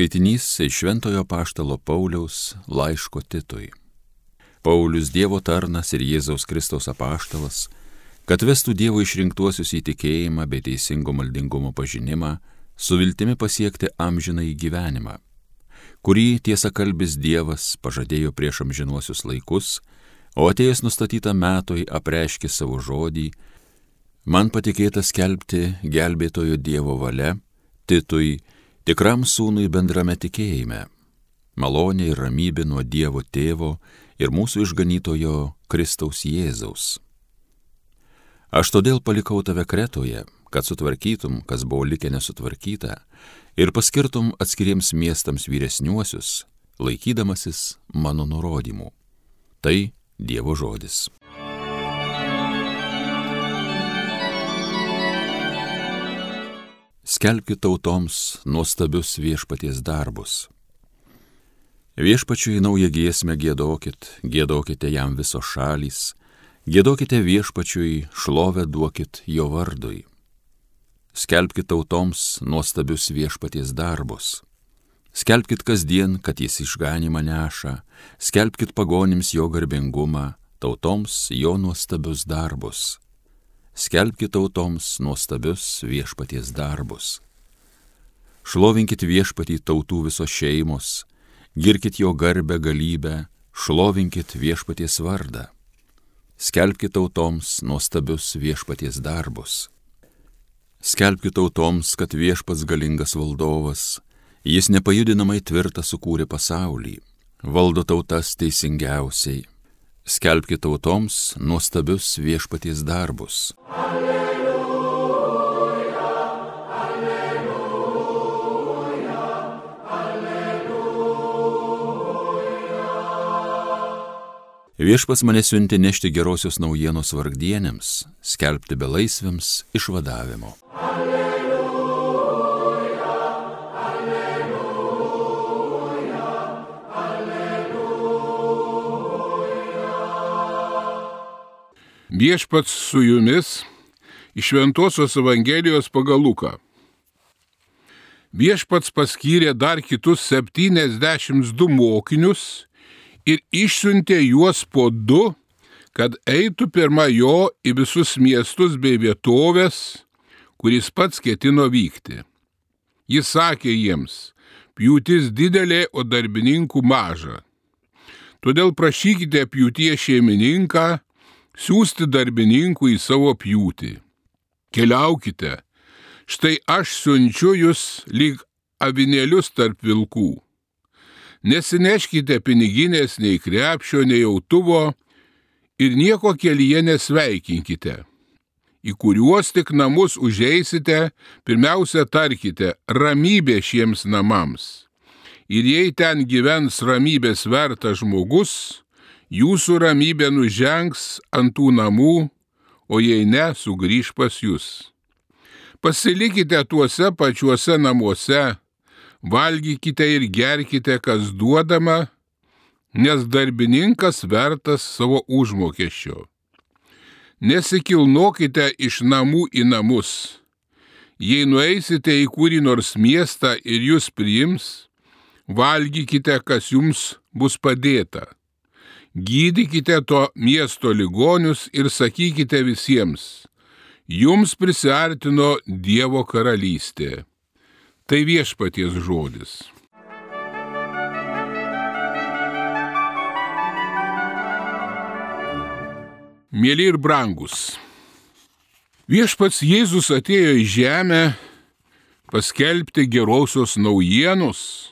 Skaitinys iš Šventojo Paštalo Pauliaus laiško Titui. Paulius Dievo tarnas ir Jėzaus Kristaus apaštalas, kad vestų Dievo išrinktuosius į tikėjimą bei teisingo maldingumo pažinimą, su viltimi pasiekti amžiną į gyvenimą, kurį tiesa kalbis Dievas pažadėjo prieš amžinuosius laikus, o atėjęs nustatytą metoj apreiškė savo žodį, man patikėta skelbti gelbėtojo Dievo valia, Titui, tikram sūnui bendrame tikėjime, malonė ir ramybė nuo Dievo tėvo ir mūsų išganytojo Kristaus Jėzaus. Aš todėl palikau tave Kretoje, kad sutvarkytum, kas buvo likę nesutvarkyta, ir paskirtum atskiriems miestams vyresniuosius, laikydamasis mano nurodymų. Tai Dievo žodis. Skelbkite tautoms nuostabius viešpaties darbus. Viešpačiui naują giesmę gėdokit, gėdokite jam visos šalys, gėdokite viešpačiui, šlovę duokit jo vardui. Skelbkite tautoms nuostabius viešpaties darbus. Skelbkite kasdien, kad jis išganimą neša, skelbkite pagonims jo garbingumą, tautoms jo nuostabius darbus skelbkite tautoms nuostabius viešpaties darbus. Šlovinkit viešpatį tautų visos šeimos, girkit jo garbę galybę, šlovinkit viešpaties vardą. Skelbkite tautoms nuostabius viešpaties darbus. Skelbkite tautoms, kad viešpats galingas valdovas, jis nepajudinamai tvirtą sukūrė pasaulį, valdo tautas teisingiausiai, skelbkite tautoms nuostabius viešpaties darbus. Alleluja, alleluja, alleluja. Viešpas mane siunti nešti gerosios naujienos vargdienėms, skelbti belaisviams išvadavimo. Alleluja. Viešpats su jumis iš Ventosios Evangelijos pagal Luką. Viešpats paskyrė dar kitus 72 mokinius ir išsiuntė juos po du, kad eitų pirmą jo į visus miestus bei vietovės, kuris pats ketino vykti. Jis sakė jiems, pjūtis didelė, o darbininkų maža. Todėl prašykite pjūtie šeimininką, siūsti darbininkų į savo pjūtį. Keliaukite, štai aš siunčiu jūs lyg avinėlius tarp vilkų. Nesineškite piniginės nei krepšio, nei jautuvo ir nieko kelyje nesveikinkite. Į kuriuos tik namus užeisite, pirmiausia tarkite ramybė šiems namams. Ir jei ten gyvens ramybės vertas žmogus, jūsų ramybė nužengs ant tų namų, o jei ne, sugrįž pas jūs. Pasilikite tuose pačiuose namuose, valgykite ir gerkite, kas duodama, nes darbininkas vertas savo užmokesčio. Nesikilnokite iš namų į namus. Jei nueisite į kurį nors miestą ir jūs priims, valgykite, kas jums bus padėta gydykite to miesto ligonius ir sakykite visiems, jums prisartino Dievo karalystė. Tai viešpaties žodis. Mėly ir brangus. Viešpats Jėzus atėjo į žemę paskelbti gerosios naujienos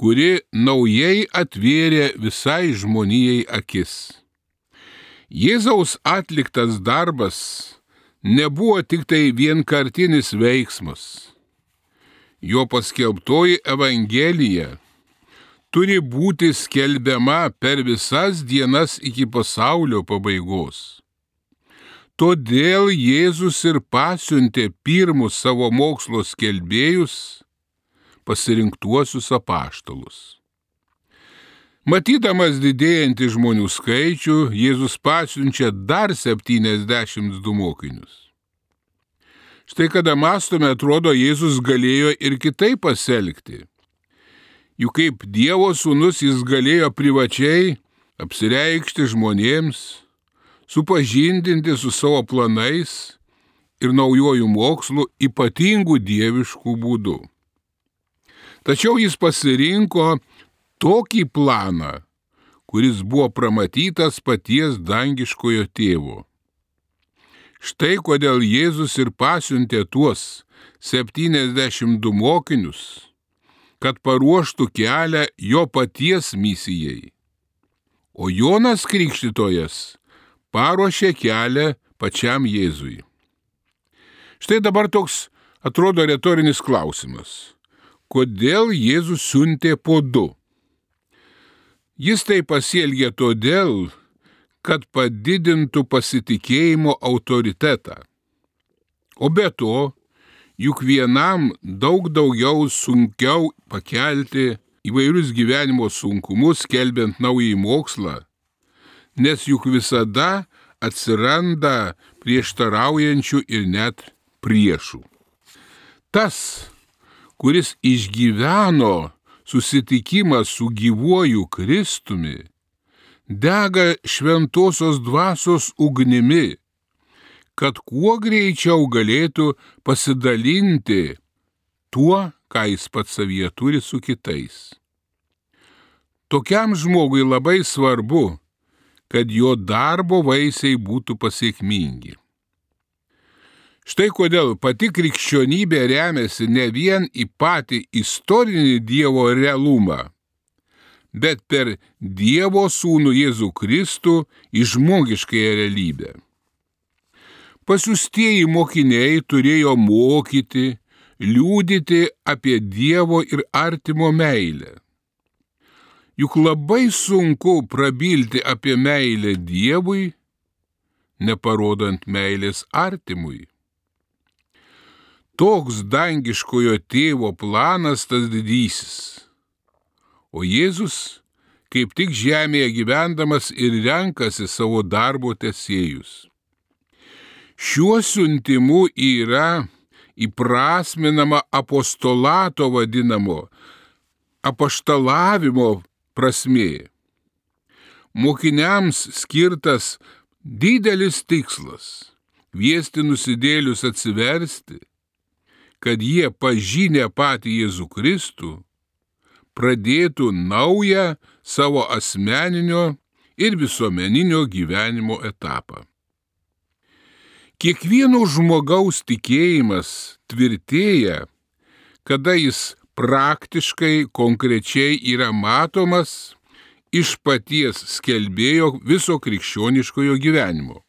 kuri naujai atvėrė visai žmonijai akis. Jėzaus atliktas darbas nebuvo tik tai vienkartinis veiksmas. Jo paskelbtoji Evangelija turi būti skelbiama per visas dienas iki pasaulio pabaigos. Todėl Jėzus ir pasiuntė pirmus savo mokslo skelbėjus pasirinktuosius apaštalus. Matydamas didėjantį žmonių skaičių, Jėzus pasiunčia dar 72 mokinius. Štai kada mastome, atrodo, Jėzus galėjo ir kitaip pasielgti. Juk kaip Dievo sūnus jis galėjo privačiai apsireikšti žmonėms, supažindinti su savo planais ir naujojų mokslų ypatingų dieviškų būdų. Tačiau jis pasirinko tokį planą, kuris buvo pramatytas paties dangiškojo tėvo. Štai kodėl Jėzus ir pasiuntė tuos 72 mokinius, kad paruoštų kelią jo paties misijai. O Jonas Krikštytojas paruošė kelią pačiam Jėzui. Štai dabar toks atrodo retorinis klausimas. Kodėl Jėzus siuntė po du? Jis tai pasielgė todėl, kad padidintų pasitikėjimo autoritetą. O be to, juk vienam daug daugiau sunkiau pakelti įvairius gyvenimo sunkumus, kelbiant naują mokslą, nes juk visada atsiranda prieštaraujančių ir net priešų. Tas, kuris išgyveno susitikimą su gyvuoju Kristumi, dega šventosios dvasios ugnimi, kad kuo greičiau galėtų pasidalinti tuo, ką jis pats savyje turi su kitais. Tokiam žmogui labai svarbu, kad jo darbo vaisiai būtų pasiekmingi. Štai kodėl pati krikščionybė remiasi ne vien į patį istorinį Dievo realumą, bet per Dievo sūnų Jėzų Kristų į žmogiškąją realybę. Pasiustieji mokiniai turėjo mokyti, liūdyti apie Dievo ir artimo meilę. Juk labai sunku prabilti apie meilę Dievui, neparodant meilės artimui. Toks dangiškojo tėvo planas tas didysis O Jėzus kaip tik žemėje gyvendamas ir renkasi savo darbo tesėjus. Šiuo siuntimu yra įprasminama apostolato vadinamo apaštalavimo prasmė. Mokiniams skirtas didelis tikslas - kviesti nusidėlius atsiversti, kad jie pažinę patį Jėzų Kristų pradėtų naują savo asmeninio ir visuomeninio gyvenimo etapą. Kiekvieno žmogaus tikėjimas tvirtėja, kada jis praktiškai konkrečiai yra matomas iš paties skelbėjo viso krikščioniškojo gyvenimo.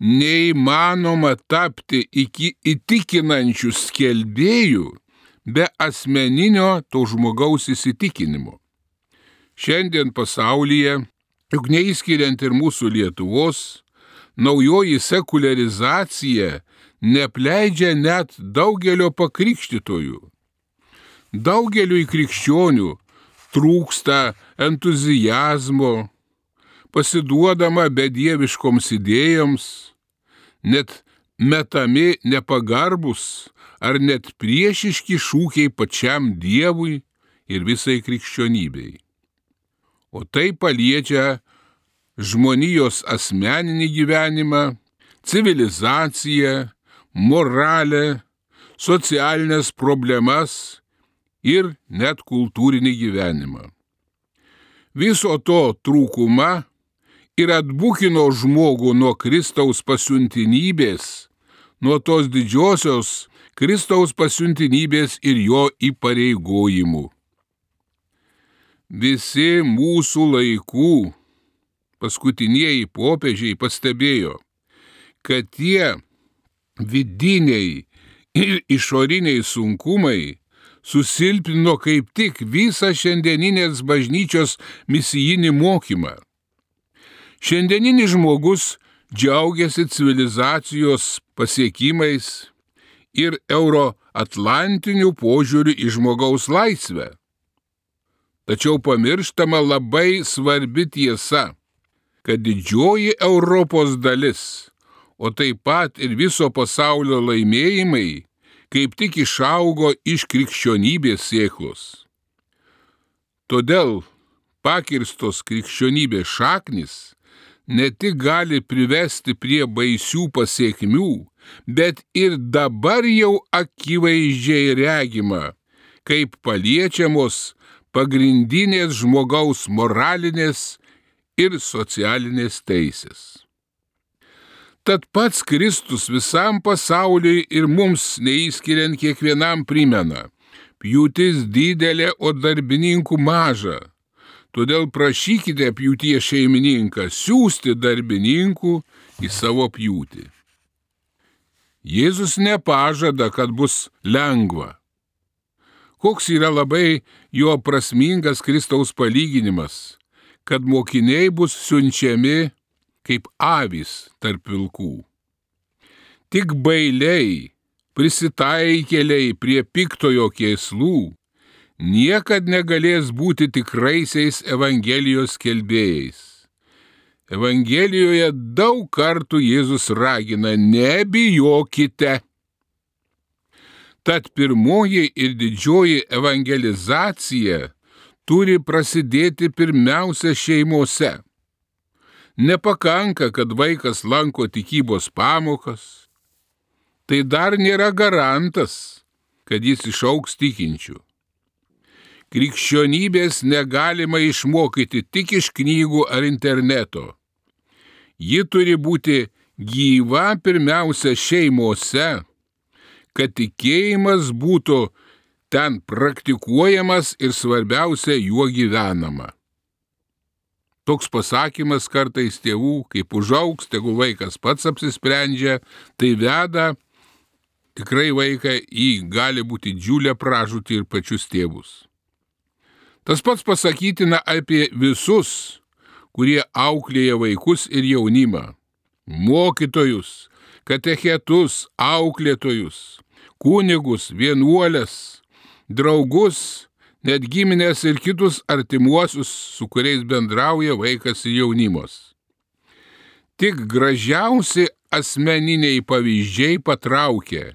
Neįmanoma tapti iki įtikinančių skelbėjų, be asmeninio to žmogaus įsitikinimo. Šiandien pasaulyje, juk neįskiriant ir mūsų Lietuvos, naujoji sekularizacija nepleidžia net daugelio pakrikštytojų. Daugeliu į krikščionių trūksta entuzijazmo, pasiduodama bedieviškoms idėjoms, net metami nepagarbus ar net priešiški šūkiai pačiam Dievui ir visai krikščionybei. O tai paliečia žmonijos asmeninį gyvenimą, civilizaciją, moralę, socialinės problemas ir net kultūrinį gyvenimą. Viso to trūkuma ir atbukino žmogų nuo Kristaus pasiuntinybės, nuo tos didžiosios Kristaus pasiuntinybės ir jo įpareigojimų. Visi mūsų laikų paskutinieji popiežiai pastebėjo, kad tie vidiniai ir išoriniai sunkumai susilpnino kaip tik visą šiandieninės bažnyčios misijinį mokymą. Šiandieninis žmogus džiaugiasi civilizacijos pasiekimais, ir euroatlantinių požiūrių į žmogaus laisvę. Tačiau pamirštama labai svarbi tiesa, kad didžioji Europos dalis, o taip pat ir viso pasaulio laimėjimai, kaip tik išaugo iš krikščionybės sėklos. Todėl pakirstos krikščionybės šaknis ne tik gali privesti prie baisių pasiekmių, bet ir dabar jau akivaizdžiai regima, kaip paliečiamos pagrindinės žmogaus moralinės ir socialinės teisės. Tad pats Kristus visam pasauliui ir mums neįskiriant kiekvienam primena, pjūtis didelė, o darbininkų maža. Todėl prašykite pjūties šeimininką siūsti darbininkų į savo pjūtį. Jėzus nepažada, kad bus lengva. Koks yra labai jo prasmingas Kristaus palyginimas, kad mokiniai bus siunčiami kaip avys tarp vilkų. Tik bailiai, prisitaikėliai prie piktojo kėslų, niekad negalės būti tikraisiais Evangelijos kelbėjais. Evangelijoje daug kartų Jėzus ragina, nebijokite. Tad pirmoji ir didžioji evangelizacija turi prasidėti pirmiausia šeimose. Nepakanka, kad vaikas lanko tikybos pamokas. Tai dar nėra garantas, kad jis išauks tikinčių. Krikščionybės negalima išmokyti tik iš knygų ar interneto. Ji turi būti gyva pirmiausia šeimose, kad tikėjimas būtų ten praktikuojamas ir svarbiausia juo gyvenama. Toks pasakymas kartais tėvų, kaip užauks, tegu vaikas pats apsisprendžia, tai veda tikrai vaiką į gali būti didžiulę pražūtį ir pačius tėvus. Tas pats pasakytina apie visus, kurie auklėja vaikus ir jaunimą - mokytojus, katechetus, auklėtojus, kunigus, vienuolės, draugus, net giminės ir kitus artimuosius, su kuriais bendrauja vaikas ir jaunimas. Tik gražiausi asmeniniai pavyzdžiai patraukė,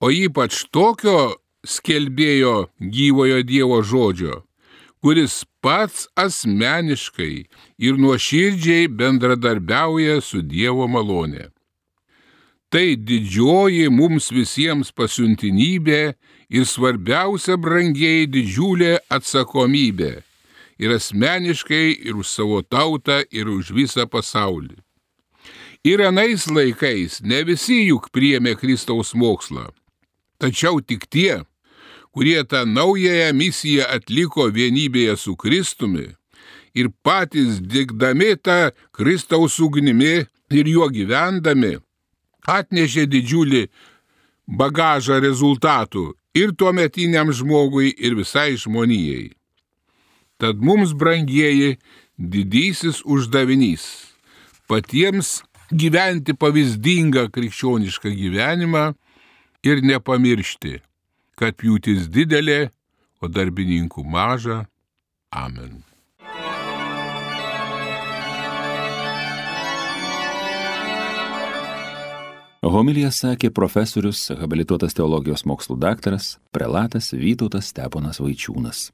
o ypač tokio skelbėjo gyvojo Dievo žodžio, kuris pats asmeniškai ir nuoširdžiai bendradarbiauja su Dievo malonė. Tai didžioji mums visiems pasiuntinybė ir svarbiausia brangiai didžiulė atsakomybė ir asmeniškai, ir už savo tautą, ir už visą pasaulį. Ir anais laikais ne visi juk priemė Kristaus mokslą, tačiau tik tie, kurie tą naująją misiją atliko vienybėje su Kristumi ir patys dėkdami tą Kristaus ugnimi ir juo gyvendami, atnešė didžiulį bagažą rezultatų ir tuometiniam žmogui, ir visai žmonijai. Tad mums, brangieji, didysis uždavinys - patiems gyventi pavyzdingą krikščionišką gyvenimą ir nepamiršti, kad pjūtis didelė, o darbininkų maža. Amen. Homilija sakė profesorius, habilituotas teologijos mokslų daktaras, prelatas Vytautas Steponas Vaičiūnas.